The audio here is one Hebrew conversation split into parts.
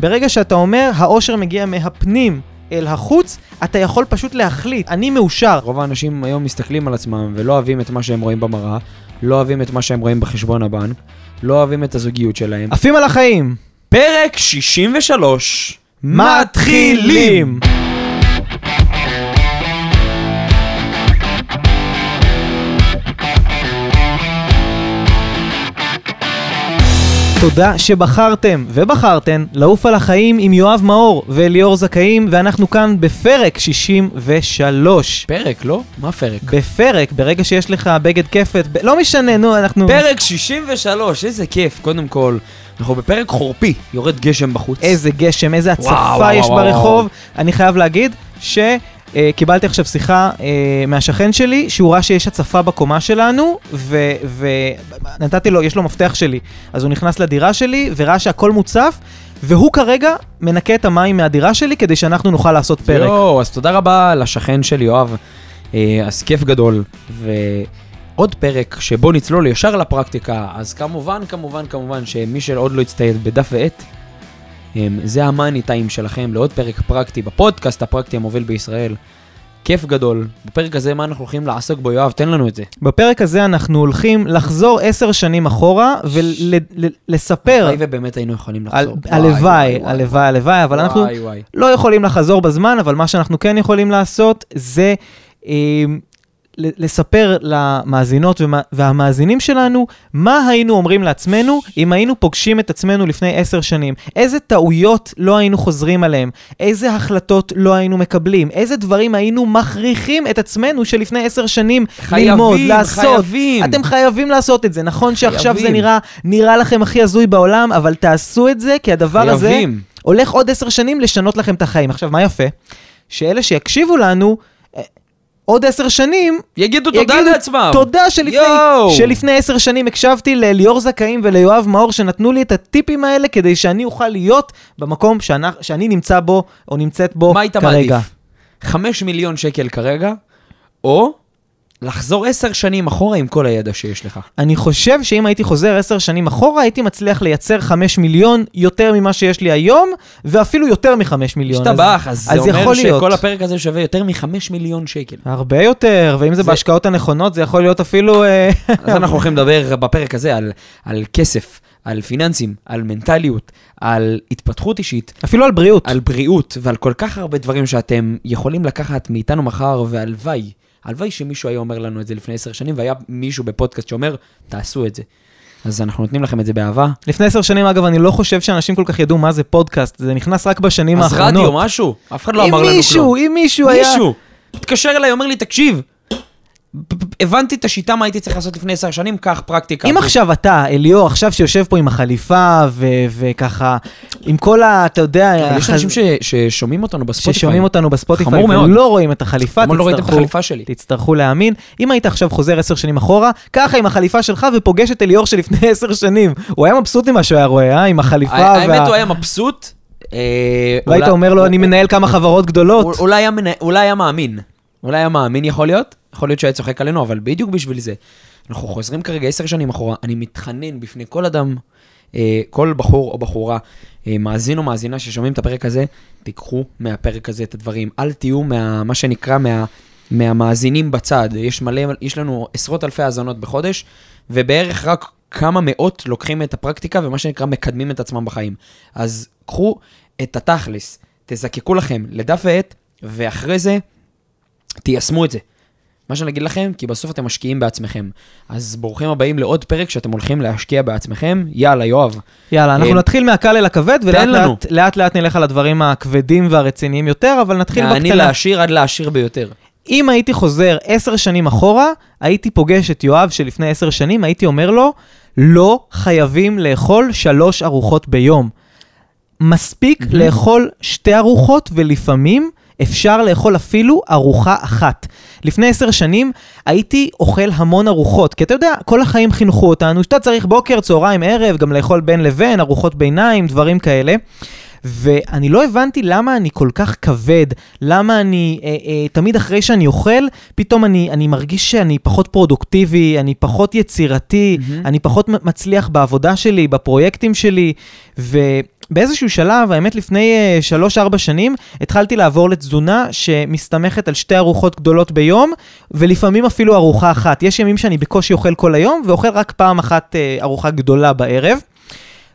ברגע שאתה אומר, האושר מגיע מהפנים אל החוץ, אתה יכול פשוט להחליט, אני מאושר. רוב האנשים היום מסתכלים על עצמם ולא אוהבים את מה שהם רואים במראה, לא אוהבים את מה שהם רואים בחשבון הבנק, לא אוהבים את הזוגיות שלהם. עפים על החיים. פרק 63 מתחילים! תודה שבחרתם ובחרתן לעוף על החיים עם יואב מאור ואליאור זכאים, ואנחנו כאן בפרק 63. פרק, לא? מה פרק? בפרק, ברגע שיש לך בגד כפת, ב... לא משנה, נו, אנחנו... פרק 63, איזה כיף. קודם כל, אנחנו בפרק חורפי, יורד גשם בחוץ. איזה גשם, איזה הצפה וואו, יש וואו, ברחוב. וואו. אני חייב להגיד ש... אה, קיבלתי עכשיו שיחה אה, מהשכן שלי, שהוא ראה שיש הצפה בקומה שלנו, ונתתי לו, יש לו מפתח שלי. אז הוא נכנס לדירה שלי, וראה שהכל מוצף, והוא כרגע מנקה את המים מהדירה שלי כדי שאנחנו נוכל לעשות פרק. יואו, אז תודה רבה לשכן של יואב. אה, אז כיף גדול. ועוד פרק שבו נצלול ישר לפרקטיקה, אז כמובן, כמובן, כמובן, שמי שעוד לא הצטייד בדף ועט, זה המאני טיים שלכם לעוד פרק פרקטי בפודקאסט הפרקטי המוביל בישראל. כיף גדול. בפרק הזה, מה אנחנו הולכים לעסוק בו, יואב? תן לנו את זה. בפרק הזה אנחנו הולכים לחזור עשר שנים אחורה ולספר, הלוואי ובאמת היינו יכולים לחזור. וואי, הלוואי, וואי, וואי. הלוואי, הלוואי, אבל אנחנו וואי. לא יכולים לחזור בזמן, אבל מה שאנחנו כן יכולים לעשות זה אה, לספר למאזינות והמאזינים שלנו מה היינו אומרים לעצמנו אם היינו פוגשים את עצמנו לפני עשר שנים. איזה טעויות לא היינו חוזרים עליהם, איזה החלטות לא היינו מקבלים, איזה דברים היינו מכריחים את עצמנו שלפני עשר שנים חייבים, ללמוד, לעשות. חייבים. אתם חייבים לעשות את זה. נכון שעכשיו זה חייבים. נראה, נראה לכם הכי הזוי בעולם, אבל תעשו את זה, כי הדבר הזה... חייבים. הולך עוד עשר שנים לשנות לכם את החיים. עכשיו, מה יפה? שאלה שיקשיבו לנו, עוד עשר שנים, יגידו תודה יגידו לעצמם. תודה שלפני. שלפני עשר שנים הקשבתי לליאור זכאים וליואב מאור, שנתנו לי את הטיפים האלה כדי שאני אוכל להיות במקום שאני, שאני נמצא בו, או נמצאת בו מה היית כרגע. מעדיף? 5 מיליון שקל כרגע, או לחזור 10 שנים אחורה עם כל הידע שיש לך. אני חושב שאם הייתי חוזר עשר שנים אחורה, הייתי מצליח לייצר חמש מיליון יותר ממה שיש לי היום, ואפילו יותר מחמש מיליון. אז- השתבח, אז זה אז אומר יכול להיות. שכל הפרק הזה שווה יותר מ-5 מיליון שקל. הרבה יותר, ואם זה זה- בהשקעות הנכונות, זה יכול להיות אפילו... אה, אז אנחנו הולכים לדבר בפרק הזה על, על כסף, על פיננסים, על מנטליות, על התפתחות אישית, אפילו על בריאות. על בריאות ועל כל כך הרבה דברים שאתם יכולים לקחת מאיתנו מחר, והלוואי, הלוואי שמישהו היה אומר לנו את זה לפני עשר שנים, והיה מישהו בפודקאסט שאומר, תעשו את זה. אז אנחנו נותנים לכם את זה באהבה. לפני עשר שנים, אגב, אני לא חושב שאנשים כל כך ידעו מה זה פודקאסט, זה נכנס רק בשנים אז האחרונות. רדיו, משהו, אף אחד לא אם אמר לנו כלום. מישהו, אם מישהו היה... מישהו התקשר אליי, אומר לי, תקשיב, הבנתי את השיטה, מה הייתי צריך לעשות לפני עשר שנים, קח פרקטיקה. אם עכשיו אתה, אליאור, עכשיו שיושב פה עם החליפה, ו- וככה, עם כל ה... אתה יודע... אבל יש אנשים ש- ששומעים אותנו בספוטיפיי. ששומעים אותנו בספוטיפיי חמור מאוד. ולא רואים את החליפה, לא ראיתם את תצטרכו- החליפה שלי. תצטרכו להאמין. אם היית עכשיו חוזר עשר שנים אחורה, ככה עם החליפה שלך ופוגש את אליאור שלפני עשר שנים. הוא היה מבסוט ממה שהוא היה רואה, אה? עם החליפה וה... האמת, הוא היה מבסוט. אה, והיית אומר לו, אני מנהל כמה חברות גדולות. אולי היה מאמין. אולי היה מאמין יכול להיות, יכול להיות שהיה צוחק עלינו, אבל בדיוק בשביל זה. אנחנו חוזרים כרגע עשר שנים אחורה, אני מתחנן בפני כל אדם, אה, כל בחור או בחורה, אה, מאזין או מאזינה ששומעים את הפרק הזה, תיקחו מהפרק הזה את הדברים. אל תהיו מה, מה שנקרא מה, מהמאזינים בצד. יש מלא, יש לנו עשרות אלפי האזנות בחודש, ובערך רק כמה מאות לוקחים את הפרקטיקה ומה שנקרא מקדמים את עצמם בחיים. אז קחו את התכלס, תזקקו לכם לדף ועט, ואחרי זה תיישמו את זה. מה שאני אגיד לכם, כי בסוף אתם משקיעים בעצמכם. אז ברוכים הבאים לעוד פרק שאתם הולכים להשקיע בעצמכם. יאללה, יואב. יאללה, אנחנו אה, נתחיל מהקל אל הכבד, ולאט. לאט, נלך על הדברים הכבדים והרציניים יותר, אבל נתחיל בקטנה. לעשיר עד לעשיר ביותר. אם הייתי חוזר עשר שנים אחורה, הייתי פוגש את יואב שלפני עשר שנים, הייתי אומר לו, לא חייבים לאכול שלוש ארוחות ביום. מספיק. לאכול שתי ארוחות, ולפעמים אפשר לאכול אפילו ארוחה אחת. לפני עשר שנים הייתי אוכל המון ארוחות, כי אתה יודע, כל החיים חינכו אותנו שאתה צריך בוקר, צהריים, ערב, גם לאכול בין לבין, ארוחות ביניים, דברים כאלה. ואני לא הבנתי למה אני כל כך כבד, למה אני, אה, אה, תמיד אחרי שאני אוכל, פתאום אני, אני מרגיש שאני פחות פרודוקטיבי, אני פחות יצירתי, מהמם. אני פחות מצליח בעבודה שלי, בפרויקטים שלי, ו... באיזשהו שלב, האמת לפני 3-4 שנים, התחלתי לעבור לתזונה שמסתמכת על שתי ארוחות גדולות ביום, ולפעמים אפילו ארוחה אחת. יש ימים שאני בקושי אוכל כל היום, ואוכל רק פעם אחת אה, ארוחה גדולה בערב.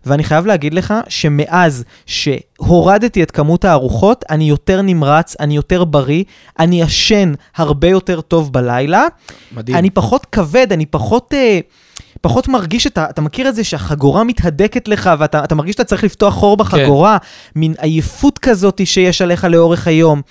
ואני חייב להגיד לך שמאז שהורדתי את כמות הארוחות, אני יותר נמרץ, אני יותר בריא, אני ישן הרבה יותר טוב בלילה. מדהים. אני פחות כבד, אני פחות... אה, פחות מרגיש את ה... אתה מכיר את זה שהחגורה מתהדקת לך, ואתה אתה מרגיש שאתה צריך לפתוח חור בחגורה, כן. מין עייפות כזאת שיש עליך לאורך היום.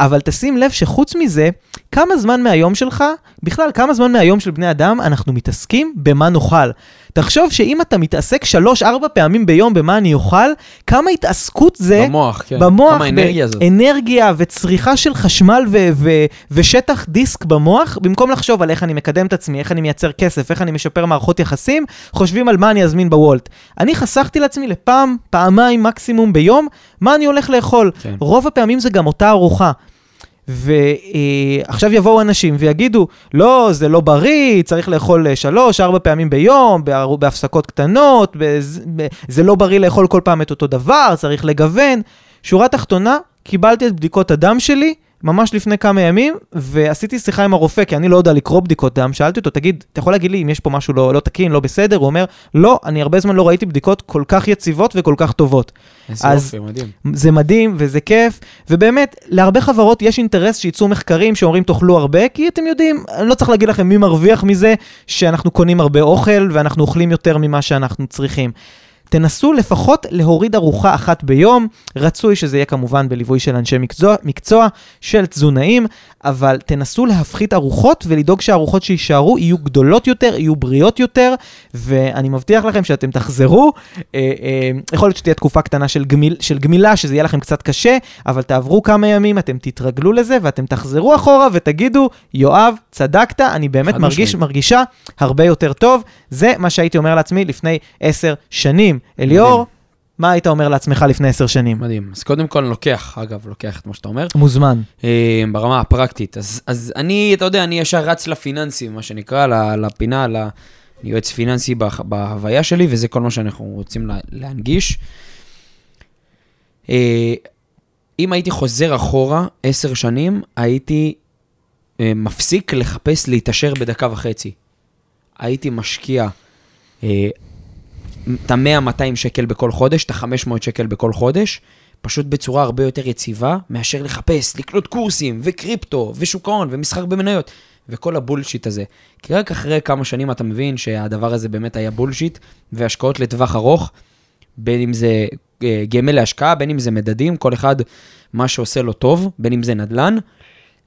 אבל תשים לב שחוץ מזה, כמה זמן מהיום שלך, בכלל, כמה זמן מהיום של בני אדם אנחנו מתעסקים במה נאכל. תחשוב שאם אתה מתעסק שלוש-ארבע פעמים ביום במה אני אוכל, כמה התעסקות זה... במוח, כן. במוח, כמה אנרגיה זאת. אנרגיה וצריכה של חשמל ו- ו- ושטח דיסק במוח, במקום לחשוב על איך אני מקדם את עצמי, איך אני מייצר כסף, איך אני משפר מערכות יחסים, חושבים על מה אני אזמין בוולט. אני חסכתי לעצמי לפעם, פעמיים מקסימום ביום, מה אני הולך לאכול. כן. רוב הפעמים זה גם אותה ארוחה. ועכשיו יבואו אנשים ויגידו, לא, זה לא בריא, צריך לאכול אה, שלוש, ארבע פעמים ביום, בהפסקות קטנות, זה לא בריא לאכול כל פעם את אותו דבר, צריך לגוון. שורה תחתונה, קיבלתי את בדיקות הדם שלי ממש לפני כמה ימים, ועשיתי שיחה עם הרופא, כי אני לא יודע לקרוא בדיקות דם. שאלתי אותו, תגיד, אתה יכול להגיד לי אם יש פה משהו לא, לא תקין, לא בסדר? הוא אומר, לא, אני הרבה זמן לא ראיתי בדיקות כל כך יציבות וכל כך טובות. אז- יופי, מדהים. זה מדהים וזה כיף, ובאמת, להרבה חברות יש אינטרס שיצאו מחקרים שאומרים תאכלו הרבה, כי אתם יודעים, אני לא צריך להגיד לכם מי מרוויח מזה שאנחנו קונים הרבה אוכל ואנחנו אוכלים יותר ממה שאנחנו צריכים. תנסו לפחות להוריד ארוחה אחת ביום, רצוי שזה יהיה כמובן בליווי של אנשי מקצוע, מקצוע של תזונאים, אבל תנסו להפחית ארוחות ולדאוג שהארוחות שיישארו יהיו גדולות יותר, יהיו בריאות יותר, ואני מבטיח לכם שאתם תחזרו. אה, אה, יכול להיות שתהיה תקופה קטנה של, גמיל, של גמילה, שזה יהיה לכם קצת קשה, אבל תעברו כמה ימים, אתם תתרגלו לזה, ואתם תחזרו אחורה ותגידו, יואב, צדקת, אני באמת מרגיש, משמעית. מרגישה הרבה יותר טוב. זה מה שהייתי אומר לעצמי לפני עשר שנים. אליאור. מה היית אומר לעצמך לפני עשר שנים? מדהים. אז קודם כל, לוקח, אגב, לוקח את מה שאתה אומר. מוזמן. אה, ברמה הפרקטית. אז, אז אני, אתה יודע, אני ישר רץ לפיננסים, מה שנקרא, לפינה, ל... אני יועץ פיננסי בה- בהוויה שלי, וזה כל מה שאנחנו רוצים לה, להנגיש. אה, אם הייתי חוזר אחורה עשר שנים, הייתי אה, מפסיק לחפש להתעשר בדקה וחצי. הייתי משקיע אה, את ה-100-200 שקל בכל חודש, את ה-500 שקל בכל חודש, פשוט בצורה הרבה יותר יציבה, מאשר לחפש, לקנות קורסים, וקריפטו, ושוק ההון, ומסחר במניות, וכל הבולשיט הזה. כי רק אחרי כמה שנים אתה מבין שהדבר הזה באמת היה בולשיט, והשקעות לטווח ארוך, בין אם זה אה, גמל להשקעה, בין אם זה מדדים, כל אחד מה שעושה לו טוב, בין אם זה נדל"ן,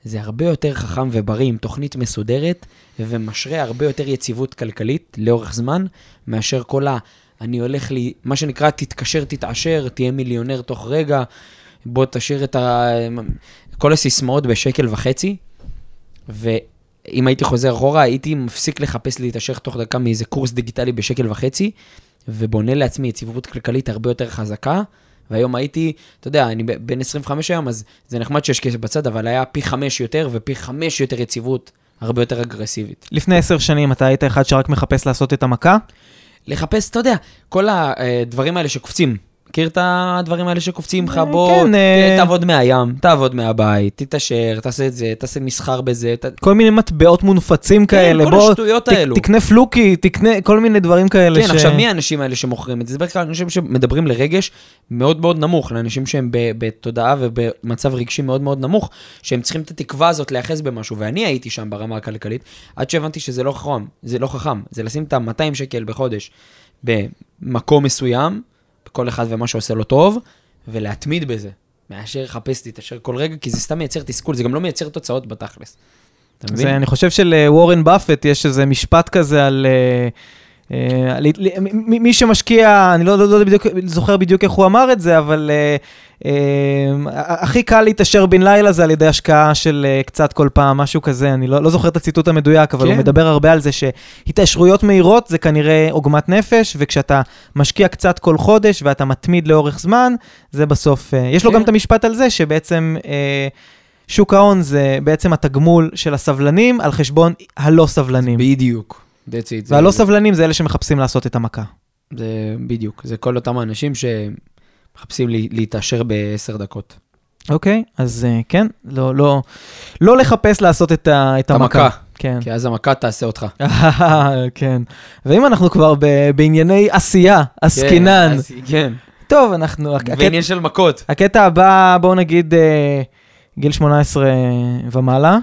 זה הרבה יותר חכם ובריא עם תוכנית מסודרת, ומשרה הרבה יותר יציבות כלכלית לאורך זמן, מאשר כל ה... אני הולך לי, מה שנקרא, תתקשר, תתעשר, תהיה מיליונר תוך רגע, בוא תשאיר את ה... כל הסיסמאות בשקל וחצי, ואם הייתי חוזר אחורה, הייתי מפסיק לחפש להתעשר תוך דקה מאיזה קורס דיגיטלי בשקל וחצי, ובונה לעצמי יציבות כלכלית הרבה יותר חזקה. והיום הייתי, אתה יודע, אני בן 25 היום, אז זה נחמד שיש כסף בצד, אבל היה פי חמש יותר ופי חמש יותר יציבות, הרבה יותר אגרסיבית. לפני עשר שנים אתה היית אחד שרק מחפש לעשות את המכה? לחפש, אתה יודע, כל הדברים האלה שקופצים. מכיר את הדברים האלה שקופצים לך? אה, בוא, כן, אה. תעבוד מהים, תעבוד מהבית, תתעשר, תעשה את זה, תעשה מסחר בזה. ת... כל מיני מטבעות מונפצים כאלה, כן, כל בוא, השטויות ת- האלו. תקנה פלוקי, תקנה כל מיני דברים כאלה כן, עכשיו, מי האנשים האלה שמוכרים את זה? זה בדרך כלל אנשים שמדברים לרגש מאוד מאוד נמוך, לאנשים שהם בתודעה ובמצב רגשי מאוד מאוד נמוך, שהם צריכים את התקווה הזאת להיאחז במשהו, ואני הייתי שם ברמה הכלכלית, עד שהבנתי שזה לא חכם, זה לא חכם, זה לשים את ה-200 שקל בחודש במקום מסוים, כל אחד ומה שעושה לו טוב, ולהתמיד בזה, מאשר לחפש להתעשר כל רגע, כי זה סתם מייצר תסכול, זה גם לא מייצר תוצאות בתכלס. אתה מבין? זה, אני חושב שלוורן באפט יש איזה משפט כזה על... מ- מי שמשקיע, אני לא, לא, לא בדיוק, זוכר בדיוק איך הוא אמר את זה, אבל אה, אה, הכי קל להתעשר בן לילה זה על ידי השקעה של אה, קצת כל פעם, משהו כזה, אני לא, לא זוכר את הציטוט המדויק, אבל כן. הוא מדבר הרבה על זה שהתעשרויות מהירות זה כנראה עוגמת נפש, וכשאתה משקיע קצת כל חודש ואתה מתמיד לאורך זמן, זה בסוף, אה, יש לו כן. גם את המשפט על זה שבעצם... אה, שוק ההון זה בעצם התגמול של הסבלנים על חשבון הלא סבלנים. בדיוק. That's it. זה- והלא סבלנים זה אלה שמחפשים לעשות את המכה. זה בדיוק, זה כל אותם האנשים מחפשים לי- להתעשר בעשר דקות. אוקיי, אז אה, כן, לא, לא, לא לחפש לעשות את, ה, את המכה. המכה. כן. כי אז המכה תעשה אותך. כן. ואם אנחנו כבר ב, בענייני עשייה, עסקינן, כן, אז- כן. טוב, אנחנו... הקטע, ועניין של מכות. הקטע הבא, בואו נגיד אה, גיל 18 ומעלה.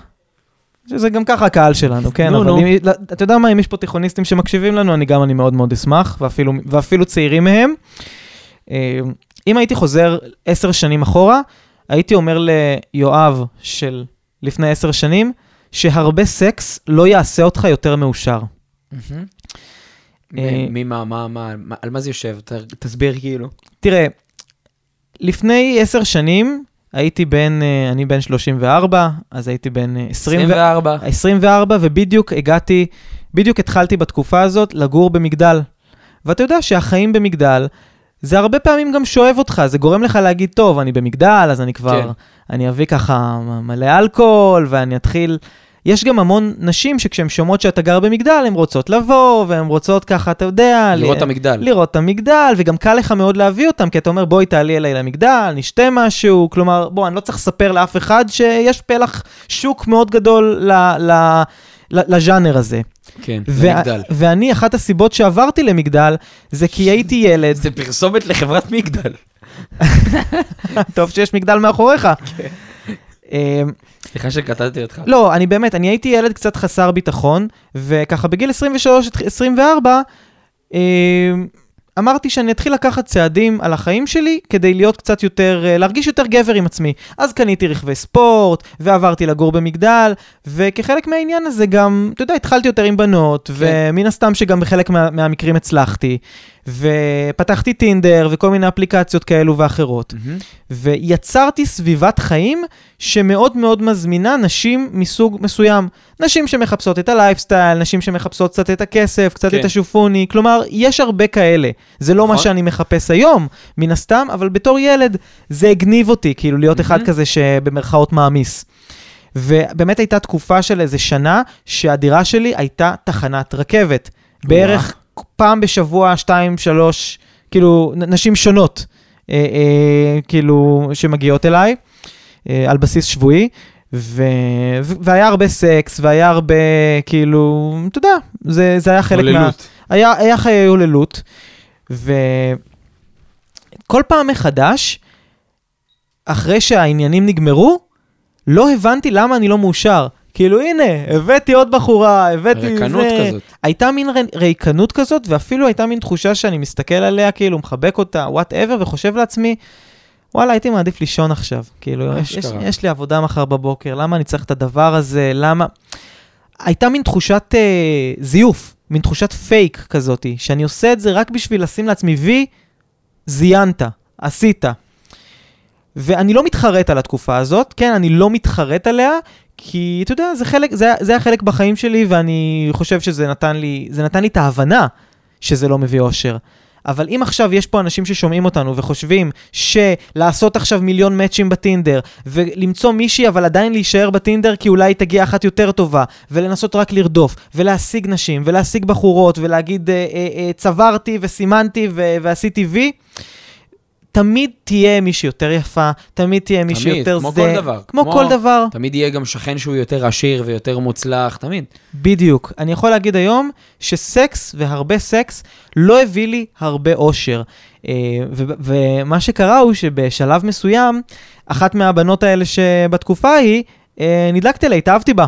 שזה גם ככה הקהל שלנו, כן? נו, אבל נו. אם, לא, אתה יודע מה, אם יש פה תיכוניסטים שמקשיבים לנו, אני גם אני מאוד מאוד אשמח, ואפילו, ואפילו צעירים מהם. אה, אם הייתי חוזר עשר שנים אחורה, הייתי אומר ליואב של לפני עשר שנים, שהרבה סקס לא יעשה אותך יותר מאושר. אה, מי, מה, מה, מה, על מה זה יושב? תסביר כאילו. תראה, לפני עשר שנים הייתי בן, אה, אני בן 34, אז הייתי בן אה, 20, 24. 24, ובדיוק הגעתי, בדיוק התחלתי בתקופה הזאת לגור במגדל. ואתה יודע שהחיים במגדל, זה הרבה פעמים גם שואב אותך, זה גורם לך להגיד, טוב, אני במגדל, אז אני כבר, כן. אני אביא ככה מלא אלכוהול, ואני אתחיל... יש גם המון נשים שכשהן שומעות שאתה גר במגדל, הן רוצות לבוא, והן רוצות ככה, אתה יודע... לראות ל- את המגדל. לראות את המגדל, וגם קל לך מאוד להביא אותם, כי אתה אומר, בואי תעלי אליי למגדל, נשתה משהו, כלומר, בוא, אני לא צריך לספר לאף אחד שיש פלח שוק מאוד גדול ל- ל- לז'אנר הזה. כן, ו- למגדל. ואני, אחת הסיבות שעברתי למגדל, זה כי הייתי ילד, זה פרסומת לחברת מגדל. טוב שיש מגדל מאחוריך. כן. סליחה שקטעתי אותך. לא, אני באמת, אני הייתי ילד קצת חסר ביטחון, וככה בגיל 23-24, אמרתי שאני אתחיל לקחת צעדים על החיים שלי כדי להיות קצת יותר, אה, להרגיש יותר גבר עם עצמי. אז קניתי רכבי ספורט, ועברתי לגור במגדל, וכחלק מהעניין הזה גם, אתה יודע, התחלתי יותר עם בנות, ומן הסתם שגם בחלק מה, מהמקרים הצלחתי, ופתחתי טינדר וכל מיני אפליקציות כאלו ואחרות. מהמם. ויצרתי סביבת חיים שמאוד מאוד מזמינה נשים מסוג מסוים. נשים שמחפשות את הלייפסטייל, נשים שמחפשות קצת את הכסף, קצת כן. את השופוני, כלומר, יש הרבה כאלה. זה לא מה נכון. שאני מחפש היום, מן הסתם, אבל בתור ילד זה הגניב אותי, כאילו להיות אחד מהמם. כזה שבמרכאות מעמיס. ובאמת הייתה תקופה של איזה שנה שהדירה שלי הייתה תחנת רכבת. בערך פעם בשבוע, שתיים, שלוש, כאילו, נשים שונות, אה, אה, כאילו, שמגיעות אליי, אה, על בסיס שבועי, ו... והיה הרבה סקס, והיה הרבה, כאילו, אתה יודע, זה, זה היה חלק מה... הוללות. היה, היה חיי הוללות, וכל פעם מחדש, אחרי שהעניינים נגמרו, לא הבנתי למה אני לא מאושר. כאילו, הנה, הבאתי עוד בחורה, הבאתי ריקנות זה. כזאת. הייתה מין ריקנות כזאת, ואפילו הייתה מין תחושה שאני מסתכל עליה, כאילו, מחבק אותה, whatever, וחושב לעצמי, וואלה, הייתי מעדיף לישון עכשיו. כאילו, יש, יש. יש לי עבודה מחר בבוקר, למה אני צריך את הדבר הזה, למה... הייתה מין תחושת אה, זיוף, מין תחושת פייק כזאתי, שאני עושה את זה רק בשביל לשים לעצמי וי, זיינת, עשית. ואני לא מתחרט על התקופה הזאת, כן, אני לא מתחרט עליה, כי אתה יודע, זה חלק, זה, זה היה חלק בחיים שלי, ואני חושב שזה נתן לי, זה נתן לי את ההבנה שזה לא מביא אושר. אבל אם עכשיו יש פה אנשים ששומעים אותנו וחושבים שלעשות עכשיו מיליון מאצ'ים בטינדר, ולמצוא מישהי אבל עדיין להישאר בטינדר כי אולי תגיע אחת יותר טובה, ולנסות רק לרדוף, ולהשיג נשים, ולהשיג בחורות, ולהגיד אה, אה, אה, צברתי וסימנתי ועשיתי וי, תמיד תהיה מישהי יותר יפה, תמיד תהיה מישהי תמיד, יותר כמו זה. כל דבר. כמו כמו- כל דבר. תמיד יהיה גם שכן שהוא יותר עשיר ויותר מוצלח, תמיד. בדיוק. אני יכול להגיד היום שסקס והרבה סקס לא הביא לי הרבה אושר. אה, ומה שקרה הוא שבשלב מסוים, אחת מהבנות האלה שבתקופה ההיא, אה, נדלקתי עליה, התאהבתי בה.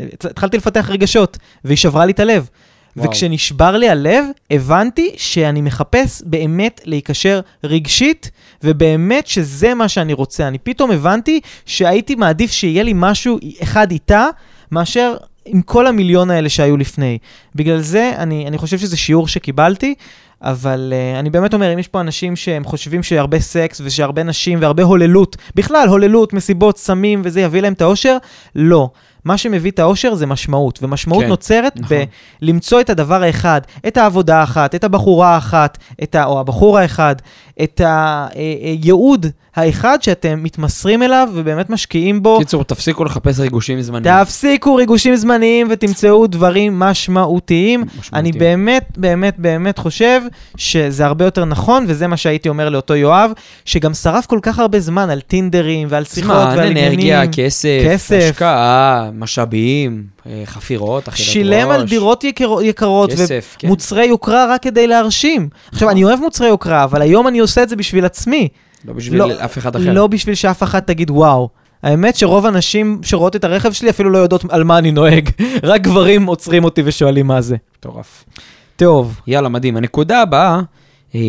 אה, התחלתי לפתח רגשות, והיא שברה לי את הלב. וואו. וכשנשבר לי הלב, הבנתי שאני מחפש באמת להיקשר רגשית, ובאמת שזה מה שאני רוצה. אני פתאום הבנתי שהייתי מעדיף שיהיה לי משהו אחד איתה, מאשר עם כל המיליון האלה שהיו לפני. בגלל זה אני, אני חושב שזה שיעור שקיבלתי, אבל uh, אני באמת אומר, אם יש פה אנשים שהם חושבים שהרבה סקס ושהרבה נשים והרבה הוללות, בכלל הוללות, מסיבות, סמים וזה יביא להם את האושר, לא. מה שמביא את האושר זה משמעות, ומשמעות כן, נוצרת נכון. בלמצוא את הדבר האחד, את העבודה האחת, את הבחורה האחת, את ה, או הבחור האחד, את הייעוד האחד שאתם מתמסרים אליו ובאמת משקיעים בו. קיצור, תפסיקו לחפש ריגושים זמניים. תפסיקו ריגושים זמניים ותמצאו דברים משמעותיים. משמעותיים. אני באמת, באמת, באמת חושב שזה הרבה יותר נכון, וזה מה שהייתי אומר לאותו יואב, שגם שרף כל כך הרבה זמן על טינדרים ועל שיחות זמן, ועל עניינים. אנרגיה, כסף, כסף. השקעה, משאבים, אה, חפירות, אכילת ראש. שילם על דירות יקר, יקרות כסף, כן. ומוצרי יוקרה רק כדי להרשים. עכשיו. אני אוהב מוצרי יוקרה, אבל היום אני עושה את זה בשביל עצמי. לא בשביל לא- אף אחד אחר. לא בשביל שאף אחת תגיד וואו. האמת שרוב הנשים שרואות את הרכב שלי אפילו לא יודעות על מה אני נוהג. רק גברים עוצרים אותי ושואלים מה זה. מטורף. טוב, יאללה, מדהים. הנקודה הבאה, אה,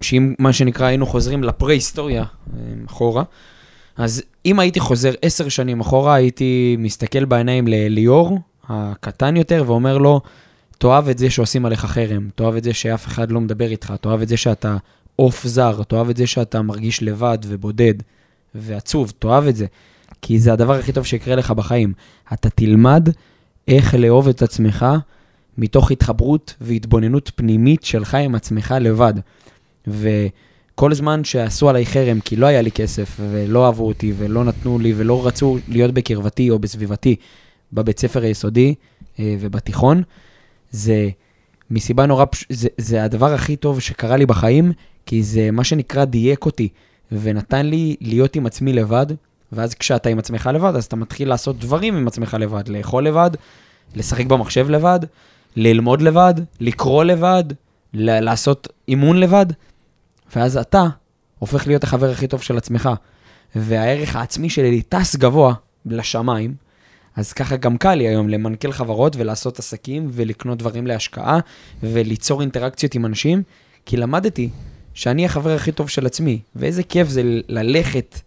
שאם מה שנקרא היינו חוזרים לפרה-היסטוריה אה, אחורה, אז אם הייתי חוזר עשר שנים אחורה, הייתי מסתכל בעיניים לליאור, הקטן יותר, ואומר לו, תאהב את זה שעושים עליך חרם, תאהב את זה שאף אחד לא מדבר איתך, תאהב את זה שאתה עוף זר, תאהב את זה שאתה מרגיש לבד ובודד ועצוב, תאהב את זה. כי זה הדבר הכי טוב שיקרה לך בחיים. אתה תלמד איך לאהוב את עצמך מתוך התחברות והתבוננות פנימית שלך עם עצמך לבד. וכל זמן שעשו עליי חרם כי לא היה לי כסף ולא אהבו אותי ולא נתנו לי ולא רצו להיות בקרבתי או בסביבתי בבית ספר היסודי אה, ובתיכון, זה מסיבה נורא פש... זה, זה הדבר הכי טוב שקרה לי בחיים, כי זה מה שנקרא דייק אותי, ונתן לי להיות עם עצמי לבד, ואז כשאתה עם עצמך לבד, אז אתה מתחיל לעשות דברים עם עצמך לבד, לאכול לבד, לשחק במחשב לבד, ללמוד לבד, לקרוא לבד, לעשות אימון לבד, ואז אתה הופך להיות החבר הכי טוב של עצמך. והערך העצמי שלי טס גבוה לשמיים, אז ככה גם קל לי היום למנכ"ל חברות ולעשות עסקים ולקנות דברים להשקעה וליצור אינטראקציות עם אנשים, כי למדתי שאני החבר הכי טוב של עצמי, ואיזה כיף זה ללכת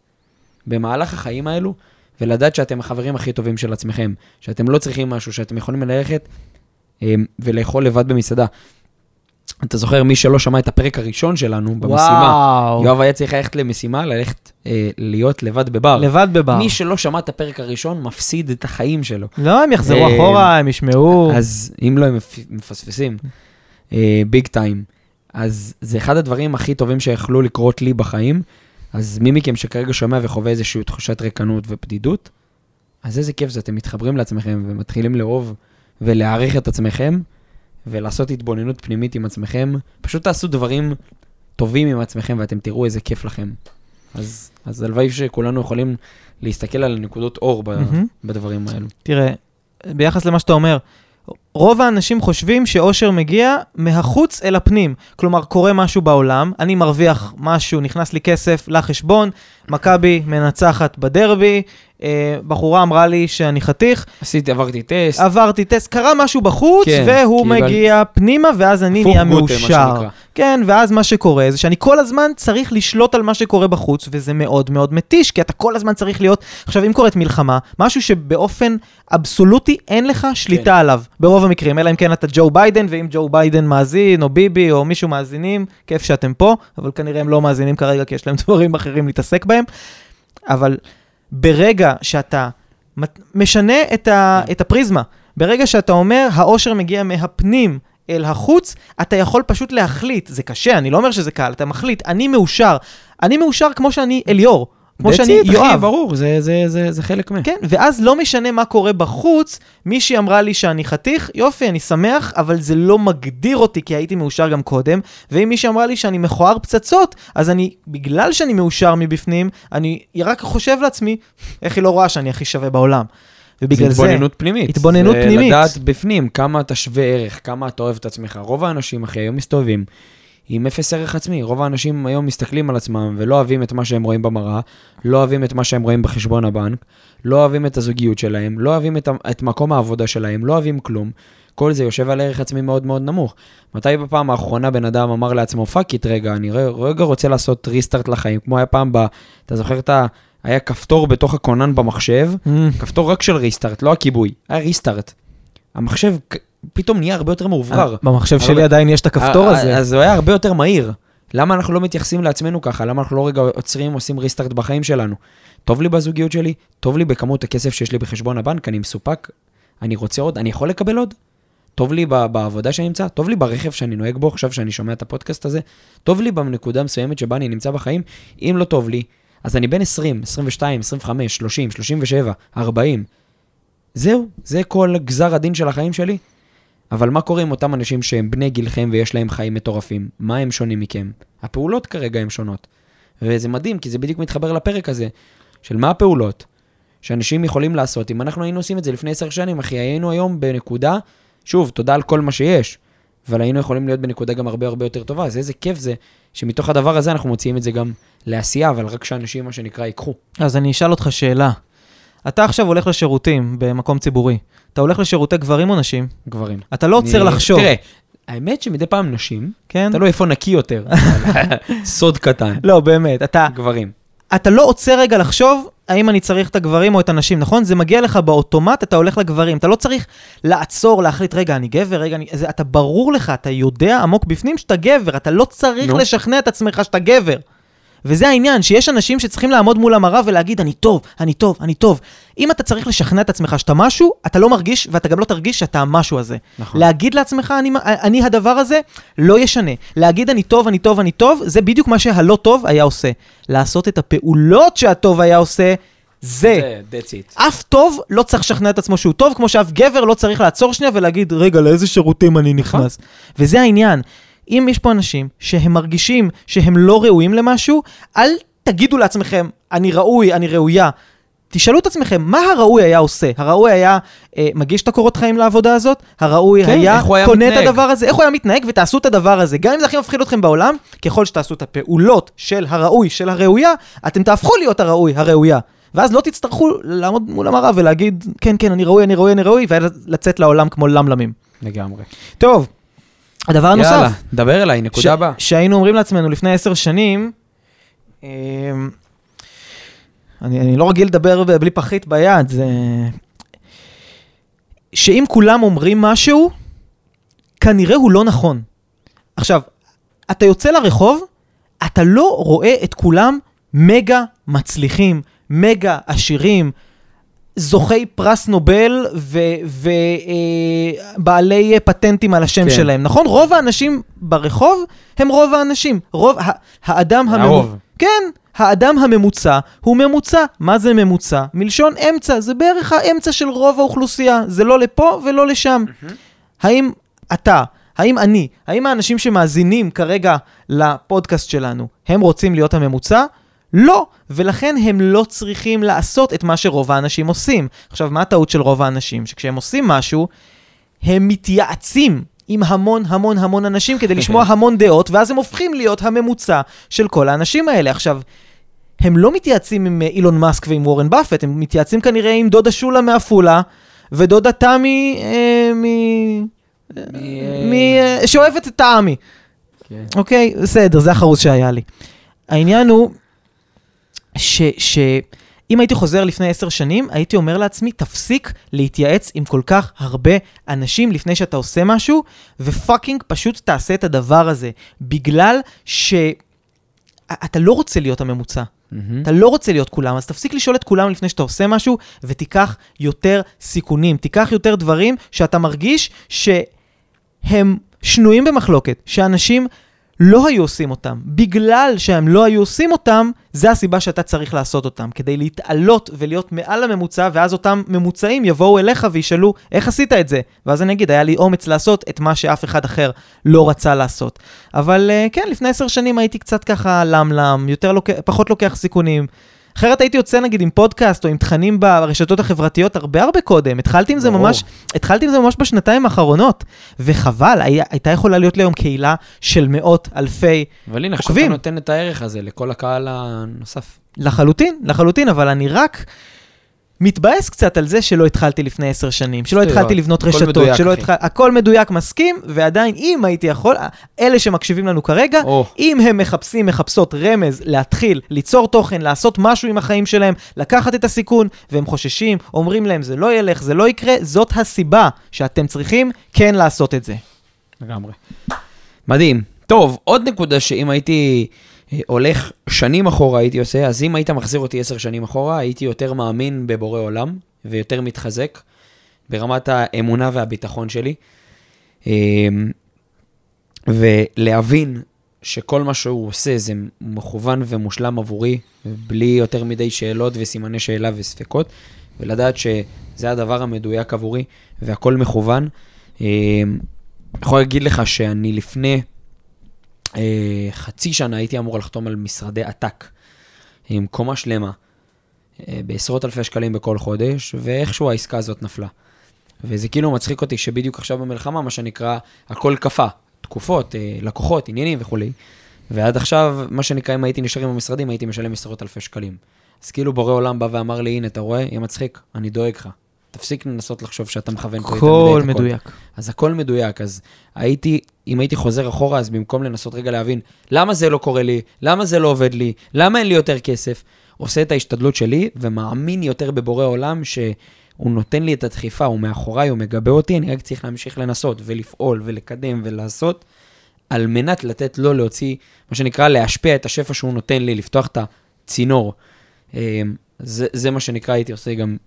במהלך החיים האלו ולדעת שאתם החברים הכי טובים של עצמכם, שאתם לא צריכים משהו, שאתם יכולים ללכת אמ, ולאכול לבד במסעדה. אתה זוכר, מי שלא שמע את הפרק הראשון שלנו במשימה, וואו. יואב היה צריך ללכת למשימה, ללכת אה, להיות לבד בבר. לבד בבר. מי שלא שמע את הפרק הראשון, מפסיד את החיים שלו. לא, הם יחזרו אה, אחורה, הם ישמעו. אז אם לא, הם מפ- מפספסים. ביג טיים. אז זה אחד הדברים הכי טובים שיכלו לקרות לי בחיים. אז מי מכם שכרגע שומע וחווה איזושהי תחושת ריקנות ובדידות, אז איזה כיף זה, אתם מתחברים לעצמכם ומתחילים לאהוב ולהעריך את עצמכם, ולעשות התבוננות פנימית עם עצמכם. פשוט תעשו דברים טובים עם עצמכם ואתם תראו איזה כיף לכם. אז, אז הלוואי שכולנו יכולים להסתכל על נקודות אור ב, מהמם. בדברים האלו. תראה, ביחס למה שאתה אומר, רוב האנשים חושבים שאושר מגיע מהחוץ אל הפנים. כלומר, קורה משהו בעולם, אני מרוויח משהו, נכנס לי כסף לחשבון, מכבי מנצחת בדרבי, אה, בחורה אמרה לי שאני חתיך, עשיתי, עברתי טסט. עברתי טסט, קרה משהו בחוץ, כן, והוא קיבל- מגיע פנימה, ואז אני נהיה מאושר. כן, ואז מה שקורה זה שאני כל הזמן צריך לשלוט על מה שקורה בחוץ, וזה מאוד מאוד מתיש, כי אתה כל הזמן צריך להיות... עכשיו, אם קורית מלחמה, משהו שבאופן אבסולוטי אין לך שליטה כן. עליו, ברוב המקרים, אלא אם כן אתה ג'ו ביידן, ואם ג'ו ביידן מאזין, או ביבי, או מישהו מאזינים, כיף שאתם פה, אבל כנראה הם לא מאזינים כרגע, כי יש להם דברים אחרים להתעסק בהם. אבל ברגע שאתה משנה את, ה, כן. את הפריזמה, ברגע שאתה אומר, האושר מגיע מהפנים אל החוץ, אתה יכול פשוט להחליט, זה קשה, אני לא אומר שזה קל, אתה מחליט, אני מאושר. אני מאושר כמו שאני אליאור, כמו שאני it, אחי, יואב. ברור, זה, זה, זה, זה חלק מה. כן, ואז לא משנה מה קורה בחוץ, מישהי אמרה לי שאני חתיך, יופי, אני שמח, אבל זה לא מגדיר אותי, כי הייתי מאושר גם קודם, ואם מישהי אמרה לי שאני מכוער פצצות, אז אני, בגלל שאני מאושר מבפנים, אני רק חושב לעצמי, איך היא לא רואה שאני הכי שווה בעולם. ובגלל זה זה, התבוננות פנימית. התבוננות פנימית. לדעת בפנים כמה אתה שווה ערך, כמה אתה אוהב את עצמך. רוב האנשים, אחי, היום מסתובבים עם אפס ערך עצמי. רוב האנשים היום מסתכלים על עצמם ולא אוהבים את מה שהם רואים במראה, לא אוהבים את מה שהם רואים בחשבון הבנק, לא אוהבים את הזוגיות שלהם, לא אוהבים את, את מקום העבודה שלהם, לא אוהבים כלום. כל זה יושב על ערך עצמי מאוד מאוד נמוך. מתי בפעם האחרונה בן אדם אמר לעצמו, fuck it רגע, אני רגע רוצה לעשות restart לחיים, כמו היה פעם ב... אתה זוכר את ה... היה כפתור בתוך הכונן במחשב, Mm, כפתור רק של ריסטארט, לא הכיבוי, היה ריסטארט. המחשב פתאום נהיה הרבה יותר מאוברר. במחשב אבל- שלי עדיין יש את הכפתור ה- הזה. אז הוא היה הרבה יותר מהיר. למה אנחנו לא מתייחסים לעצמנו ככה? למה אנחנו לא רגע עוצרים, עושים ריסטארט בחיים שלנו? טוב לי בזוגיות שלי, טוב לי בכמות הכסף שיש לי בחשבון הבנק, אני מסופק, אני רוצה עוד, אני יכול לקבל עוד? טוב לי בעבודה שאני נמצא, טוב לי ברכב שאני נוהג בו עכשיו שאני שומע את הפודקאסט הזה, טוב לי בנקודה מסוימת שבה אני נמצא בחיים, אם לא טוב לי, אז אני בן 20, 22, 25, 30, 37, 40. זהו, זה כל גזר הדין של החיים שלי. אבל מה קורה עם אותם אנשים שהם בני גילכם ויש להם חיים מטורפים? מה הם שונים מכם? הפעולות כרגע הן שונות. וזה מדהים, כי זה בדיוק מתחבר לפרק הזה, של מה הפעולות שאנשים יכולים לעשות. אם אנחנו היינו עושים את זה לפני עשר שנים, אחי, היינו היום בנקודה, שוב, תודה על כל מה שיש, אבל היינו יכולים להיות בנקודה גם הרבה הרבה יותר טובה. אז איזה כיף זה שמתוך הדבר הזה אנחנו מוציאים את זה גם לעשייה, אבל רק שאנשים, מה שנקרא, ייקחו. אז אני אשאל אותך שאלה. אתה עכשיו הולך לשירותים במקום ציבורי. אתה הולך לשירותי גברים או נשים? גברים. אתה לא עוצר לחשוב, תראה, האמת שמדי פעם נשים, כן? תלוי איפה נקי יותר. סוד קטן. לא, באמת. אתה, גברים. אתה לא עוצר רגע לחשוב האם אני צריך את הגברים או את הנשים, נכון? זה מגיע לך באוטומט, אתה הולך לגברים. אתה לא צריך לעצור, להחליט, רגע, אני גבר, רגע, אני... זה, אתה ברור לך, אתה יודע עמוק בפנים שאתה גבר, אתה לא צריך. לשכנע את עצמך שאתה גבר. וזה העניין, שיש אנשים שצריכים לעמוד מול המראה ולהגיד, אני טוב, אני טוב, אני טוב. אם אתה צריך לשכנע את עצמך שאתה משהו, אתה לא מרגיש, ואתה גם לא תרגיש שאתה המשהו הזה. נכון. להגיד לעצמך, אני, אני הדבר הזה, לא ישנה. להגיד אני טוב, אני טוב, אני טוב, זה בדיוק מה שהלא טוב היה עושה. לעשות את הפעולות שהטוב היה עושה, זה. זה, that's it. אף טוב לא צריך לשכנע את עצמו שהוא טוב, כמו שאף גבר לא צריך לעצור שנייה ולהגיד, רגע, לאיזה שירותים אני נכנס? וזה העניין. אם יש פה אנשים שהם מרגישים שהם לא ראויים למשהו, אל תגידו לעצמכם, אני ראוי, אני ראויה. תשאלו את עצמכם, מה הראוי היה עושה? הראוי היה אה, מגיש את הקורות חיים לעבודה הזאת? הראוי כן, היה הוא היה קונה את? הדבר הזה? איך הוא היה מתנהג? ותעשו את הדבר הזה. גם אם זה הכי מפחיד אתכם בעולם, ככל שתעשו את הפעולות של הראוי, של הראויה, אתם תהפכו להיות הראוי, הראויה. ואז לא תצטרכו לעמוד מול המראה ולהגיד, כן, כן, אני ראוי, אני ראוי, אני ראוי, ולצאת לעולם כמו למלמים. לגמרי. טוב, הדבר הנוסף. יאללה, דבר אליי, נקודה ש- הבאה. שהיינו אומרים לעצמנו לפני עשר שנים, אמ, אני, אני לא רגיל לדבר בלי פחית ביד, זה... שאם כולם אומרים משהו, כנראה הוא לא נכון. עכשיו, אתה יוצא לרחוב, אתה לא רואה את כולם מגה מצליחים, מגה עשירים, זוכי פרס נובל ובעלי פטנטים על השם כן. שלהם, נכון? רוב האנשים ברחוב הם רוב האנשים. רוב, ה- האדם הממוצע... כן, האדם הממוצע הוא ממוצע. מה זה ממוצע? מלשון אמצע, זה בערך האמצע של רוב האוכלוסייה. זה לא לפה ולא לשם. האם אתה, האם אני, האם האנשים שמאזינים כרגע לפודקאסט שלנו, הם רוצים להיות הממוצע? לא, ולכן הם לא צריכים לעשות את מה שרוב האנשים עושים. עכשיו, מה הטעות של רוב האנשים? שכשהם עושים משהו, הם מתייעצים עם המון המון המון אנשים כדי לשמוע המון דעות, ואז הם הופכים להיות הממוצע של כל האנשים האלה. עכשיו, הם לא מתייעצים עם אה, אילון מאסק ועם וורן באפט, הם מתייעצים כנראה עם דודה שולה מעפולה, ודודה תמי אה, מ... מ... אה, שאוהבת את תמי. כן. אוקיי, בסדר, זה החרוז שהיה לי. העניין הוא ש... ש... אם הייתי חוזר לפני עשר שנים, הייתי אומר לעצמי, תפסיק להתייעץ עם כל כך הרבה אנשים לפני שאתה עושה משהו, ופאקינג פשוט תעשה את הדבר הזה. בגלל שאתה לא רוצה להיות הממוצע. מהמם. אתה לא רוצה להיות כולם, אז תפסיק לשאול את כולם לפני שאתה עושה משהו, ותיקח יותר סיכונים. תיקח יותר דברים שאתה מרגיש שהם שנויים במחלוקת, שאנשים לא היו עושים אותם. בגלל שהם לא היו עושים אותם, זה הסיבה שאתה צריך לעשות אותם. כדי להתעלות ולהיות מעל הממוצע, ואז אותם ממוצעים יבואו אליך וישאלו, איך עשית את זה? ואז אני אגיד, היה לי אומץ לעשות את מה שאף אחד אחר לא רצה לעשות. אבל uh, כן, לפני עשר שנים הייתי קצת ככה למלם, יותר לוק... פחות לוקח סיכונים. אחרת הייתי יוצא נגיד עם פודקאסט או עם תכנים ברשתות החברתיות הרבה הרבה קודם. התחלתי עם זה. ממש, התחלתי עם זה ממש בשנתיים האחרונות. וחבל, היה, הייתה יכולה להיות לי היום קהילה של מאות אלפי אבל הנה, עכשיו עוקבים. אתה נותן את הערך הזה לכל הקהל הנוסף. לחלוטין, לחלוטין, אבל אני רק מתבאס קצת על זה שלא התחלתי לפני עשר שנים, שלא התחלתי לבנות הכל רשתות, מדויק, שלא אחי. התח... הכל מדויק, מסכים, ועדיין, אם הייתי יכול, אלה שמקשיבים לנו כרגע, או, אם הם מחפשים, מחפשות רמז להתחיל, ליצור תוכן, לעשות משהו עם החיים שלהם, לקחת את הסיכון, והם חוששים, אומרים להם זה לא ילך, זה לא יקרה, זאת הסיבה שאתם צריכים כן לעשות את זה. לגמרי. מדהים. טוב, עוד נקודה שאם הייתי הולך שנים אחורה הייתי עושה, אז אם היית מחזיר אותי עשר שנים אחורה, הייתי יותר מאמין בבורא עולם ויותר מתחזק ברמת האמונה והביטחון שלי. אה, ולהבין שכל מה שהוא עושה זה מכוון ומושלם עבורי, בלי יותר מדי שאלות וסימני שאלה וספקות, ולדעת שזה הדבר המדויק עבורי והכל מכוון. אה, יכול להגיד לך שאני לפני אה, חצי שנה הייתי אמור לחתום על משרדי עתק, עם קומה שלמה, אה, בעשרות אלפי שקלים בכל חודש, ואיכשהו העסקה הזאת נפלה. וזה כאילו מצחיק אותי שבדיוק עכשיו במלחמה, מה שנקרא, הכל קפא. תקופות, אה, לקוחות, עניינים וכולי. ועד עכשיו, מה שנקרא, אם הייתי נשאר עם המשרדים, הייתי משלם עשרות אלפי שקלים. אז כאילו בורא עולם בא ואמר לי, הנה, אתה רואה? יהיה מצחיק, אני דואג לך. תפסיק לנסות לחשוב שאתה מכוון פה יותר הכל מדי את מדויק. אז הכל מדויק, אז הייתי, אם הייתי חוזר אחורה, אז במקום לנסות רגע להבין למה זה לא קורה לי, למה זה לא עובד לי, למה אין לי יותר כסף, עושה את ההשתדלות שלי ומאמין יותר בבורא עולם שהוא נותן לי את הדחיפה, הוא מאחוריי, הוא מגבה אותי, אני רק צריך להמשיך לנסות ולפעול ולקדם ולעשות, על מנת לתת לו להוציא, מה שנקרא, להשפיע את השפע שהוא נותן לי, לפתוח את הצינור. אה, זה, זה מה שנקרא, הייתי עושה גם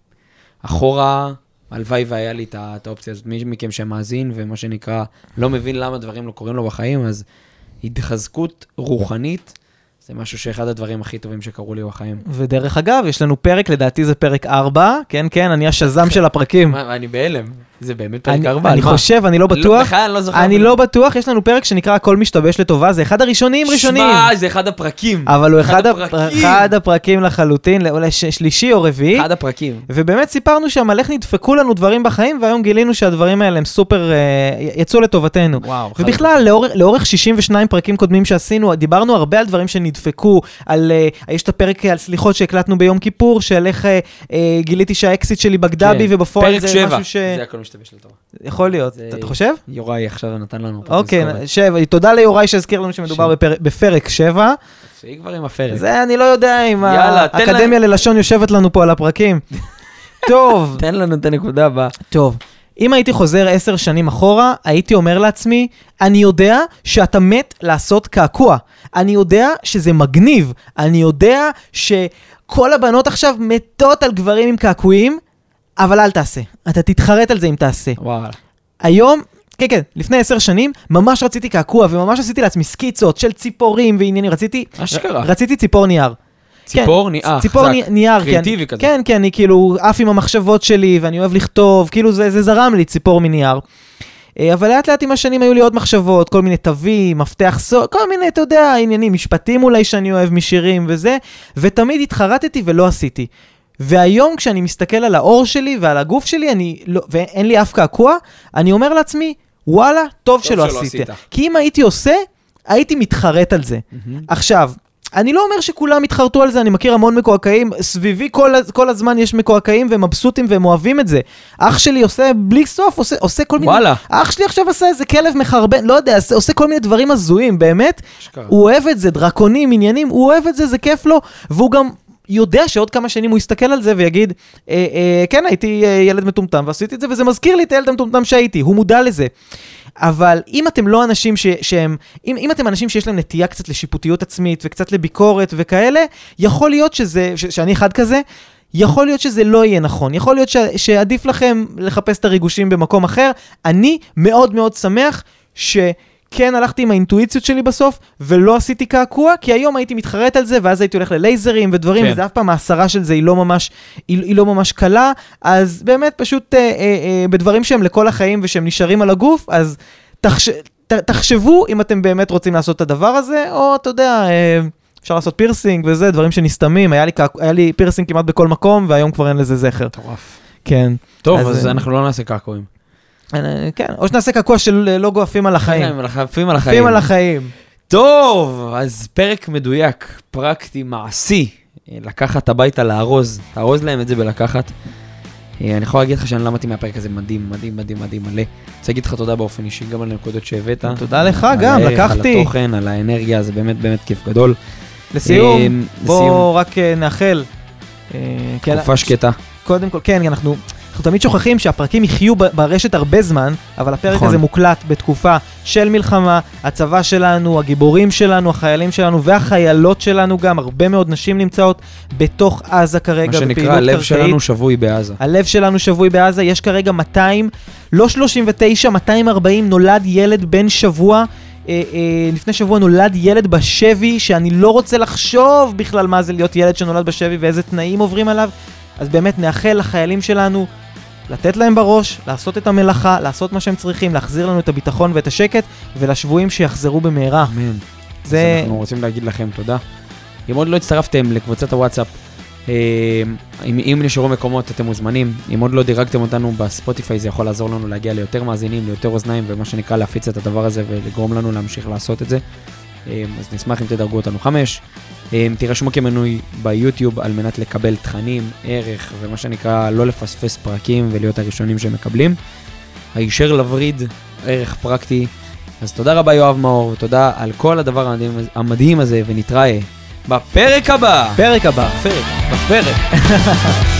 אחורה, הלוואי והיה לי את האופציה הזאת. מי מכם שמאזין ומה שנקרא, לא מבין למה דברים לא קורים לו בחיים, אז התחזקות רוחנית זה משהו שאחד הדברים הכי טובים שקרו לי בחיים. ודרך אגב, יש לנו פרק, לדעתי זה פרק 4, כן, כן, אני השזם של הפרקים. מה, אני בהלם. זה באמת פרק אני, ארבע, אני מה? חושב, אני לא בטוח. בכלל אני לא זוכר. אני לא בטוח, יש לנו פרק שנקרא הכל משתבש לטובה, זה אחד הראשונים ראשונים. שמע, זה אחד הפרקים. אבל הוא אחד אחד, הפ... הפרקים. אחד הפרקים לחלוטין, אולי ש... שלישי או רביעי. אחד הפרקים. ובאמת סיפרנו שם על איך נדפקו לנו דברים בחיים, והיום גילינו שהדברים האלה הם סופר, אה, יצאו לטובתנו. וואו. ובכלל, לאורך, לאורך 62 פרקים קודמים שעשינו, דיברנו הרבה על דברים שנדפקו, על, אה, יש את הפרק על סליחות שהקלטנו ביום כיפור, של איך אה, גיליתי שהאקסיט שלי בגדה בי, כן. ובפועל פרק זה שבע. משהו ש... זה הכל משתבש לטובה. יכול להיות, זה- אתה חושב? יוראי עכשיו נתן לנו פה אוקיי. שבע, תודה ליוראי שהזכיר לנו שמדובר שבע. בפרק- בפרק 7. תפסיק כבר עם הפרק. זה אני לא יודע אם האקדמיה ללשון יושבת לנו פה על הפרקים. טוב, תן לנו את הנקודה הבאה. טוב. אם הייתי חוזר עשר שנים אחורה, הייתי אומר לעצמי, אני יודע שאתה מת לעשות קעקוע. אני יודע שזה מגניב. אני יודע שכל הבנות עכשיו מתות על גברים עם קעקועים, אבל אל תעשה. אתה תתחרט על זה אם תעשה. וואלה. היום, כן, כן, לפני עשר שנים, ממש רציתי קעקוע, וממש עשיתי לעצמי סקיצות של ציפורים ועניינים. רציתי... אשכרה. רציתי ציפור נייר. ציפור כן, נייר, ציפור חזק. ני- נייר, כן. קריאטיבי כזה. כן, כן, אני כאילו עף עם המחשבות שלי, ואני אוהב לכתוב, כאילו זה, זה זרם לי, ציפור מנייר. אה, אבל לאט לאט עם השנים היו לי עוד מחשבות, כל מיני תווים, מפתח סוד, כל מיני, אתה יודע, עניינים, משפטים אולי שאני אוהב משירים וזה, ותמיד התחרטתי ולא עשיתי. והיום כשאני מסתכל על האור שלי ועל הגוף שלי, אני לא, ואין לי אף קעקוע, אני אומר לעצמי, וואלה, טוב, שלא, שלא עשית. עשית. כי אם הייתי עושה, הייתי מתחרט על זה. מהמם. עכשיו, אני לא אומר שכולם התחרטו על זה, אני מכיר המון מקועקעים, סביבי כל, כל הזמן יש מקועקעים והם מבסוטים והם אוהבים את זה. אח שלי עושה בלי סוף, עושה, עושה כל מיני... וואלה. אח שלי עכשיו עשה איזה כלב מחרבן, לא יודע, עושה, עושה כל מיני דברים הזויים, באמת. אשכרה. הוא אוהב את זה, דרקונים, עניינים, הוא אוהב את זה, זה כיף לו, והוא גם... יודע שעוד כמה שנים הוא יסתכל על זה ויגיד, אה, אה, כן, הייתי אה, ילד מטומטם ועשיתי את זה, וזה מזכיר לי את הילד המטומטם שהייתי, הוא מודע לזה. אבל אם אתם לא אנשים ש, שהם, אם, אם אתם אנשים שיש להם נטייה קצת לשיפוטיות עצמית וקצת לביקורת וכאלה, יכול להיות שזה, ש, שאני אחד כזה, יכול להיות שזה לא יהיה נכון, יכול להיות ש, שעדיף לכם לחפש את הריגושים במקום אחר. אני מאוד מאוד שמח שכן הלכתי עם האינטואיציות שלי בסוף, ולא עשיתי קעקוע, כי היום הייתי מתחרט על זה, ואז הייתי הולך ללייזרים ודברים, כן. וזה אף פעם ההסרה של זה היא לא ממש, היא, היא לא ממש קלה, אז באמת פשוט אה, אה, אה, בדברים שהם לכל החיים ושהם נשארים על הגוף, אז תחש, ת, תחשבו אם אתם באמת רוצים לעשות את הדבר הזה, או אתה יודע, אה, אפשר לעשות פירסינג וזה, דברים שנסתמים, היה לי, קעק- היה לי פירסינג כמעט בכל מקום, והיום כבר אין לזה זכר. מטורף. כן. טוב, אז, אז אה, אנחנו לא נעשה קעקועים. אה, כן, או שנעשה קעקוע של אה, לוגו עפים על החיים. עפים על החיים. עפים על החיים. טוב, אז פרק מדויק, פרקטי, מעשי. אה, לקחת הביתה, לארוז, תארוז להם את זה בלקחת. אני יכול להגיד לך שאני למדתי מהפרק הזה מדהים, מדהים, מדהים, מדהים, מלא. רוצה להגיד לך תודה באופן אישי גם על הנקודות שהבאת. תודה לך גם, הערך, לקחתי. על התוכן, על האנרגיה, זה באמת באמת כיף גדול. לסיום, בואו רק נאחל. כן, תקופה שקטה. קודם כל, כן, אנחנו אנחנו תמיד שוכחים שהפרקים יחיו ברשת הרבה זמן, אבל הפרק נכון. הזה מוקלט בתקופה של מלחמה, הצבא שלנו, הגיבורים שלנו, החיילים שלנו והחיילות שלנו גם, הרבה מאוד נשים נמצאות בתוך עזה כרגע, מה שנקרא, בפעילות הלב קרקעית. שלנו שבוי בעזה. הלב שלנו שבוי בעזה, יש כרגע 200, לא 39, 240, נולד ילד בן שבוע. אה, אה, לפני שבוע נולד ילד בשבי, שאני לא רוצה לחשוב בכלל מה זה להיות ילד שנולד בשבי ואיזה תנאים עוברים עליו. אז באמת נאחל לחיילים שלנו לתת להם בראש, לעשות את המלאכה, לעשות מה שהם צריכים, להחזיר לנו את הביטחון ואת השקט, ולשבויים שיחזרו במהרה. אמן. אז זה... אנחנו רוצים להגיד לכם תודה. אם עוד לא הצטרפתם לקבוצת הוואטסאפ, אה, אם, אם נשארו מקומות אתם מוזמנים, אם עוד לא דירגתם אותנו בספוטיפיי זה יכול לעזור לנו להגיע ליותר מאזינים, ליותר אוזניים, ומה שנקרא להפיץ את הדבר הזה ולגרום לנו להמשיך לעשות את זה. אה, אז נשמח אם תדרגו אותנו חמש. אה, תירשמו כמנוי ביוטיוב על מנת לקבל תכנים, ערך, ומה שנקרא לא לפספס פרקים ולהיות הראשונים שמקבלים. הישר לווריד, ערך פרקטי. אז תודה רבה יואב מאור, ותודה על כל הדבר המדהים, המדהים הזה, ונתראה בפרק הבא. פרק הבא. בפרק. בפרק.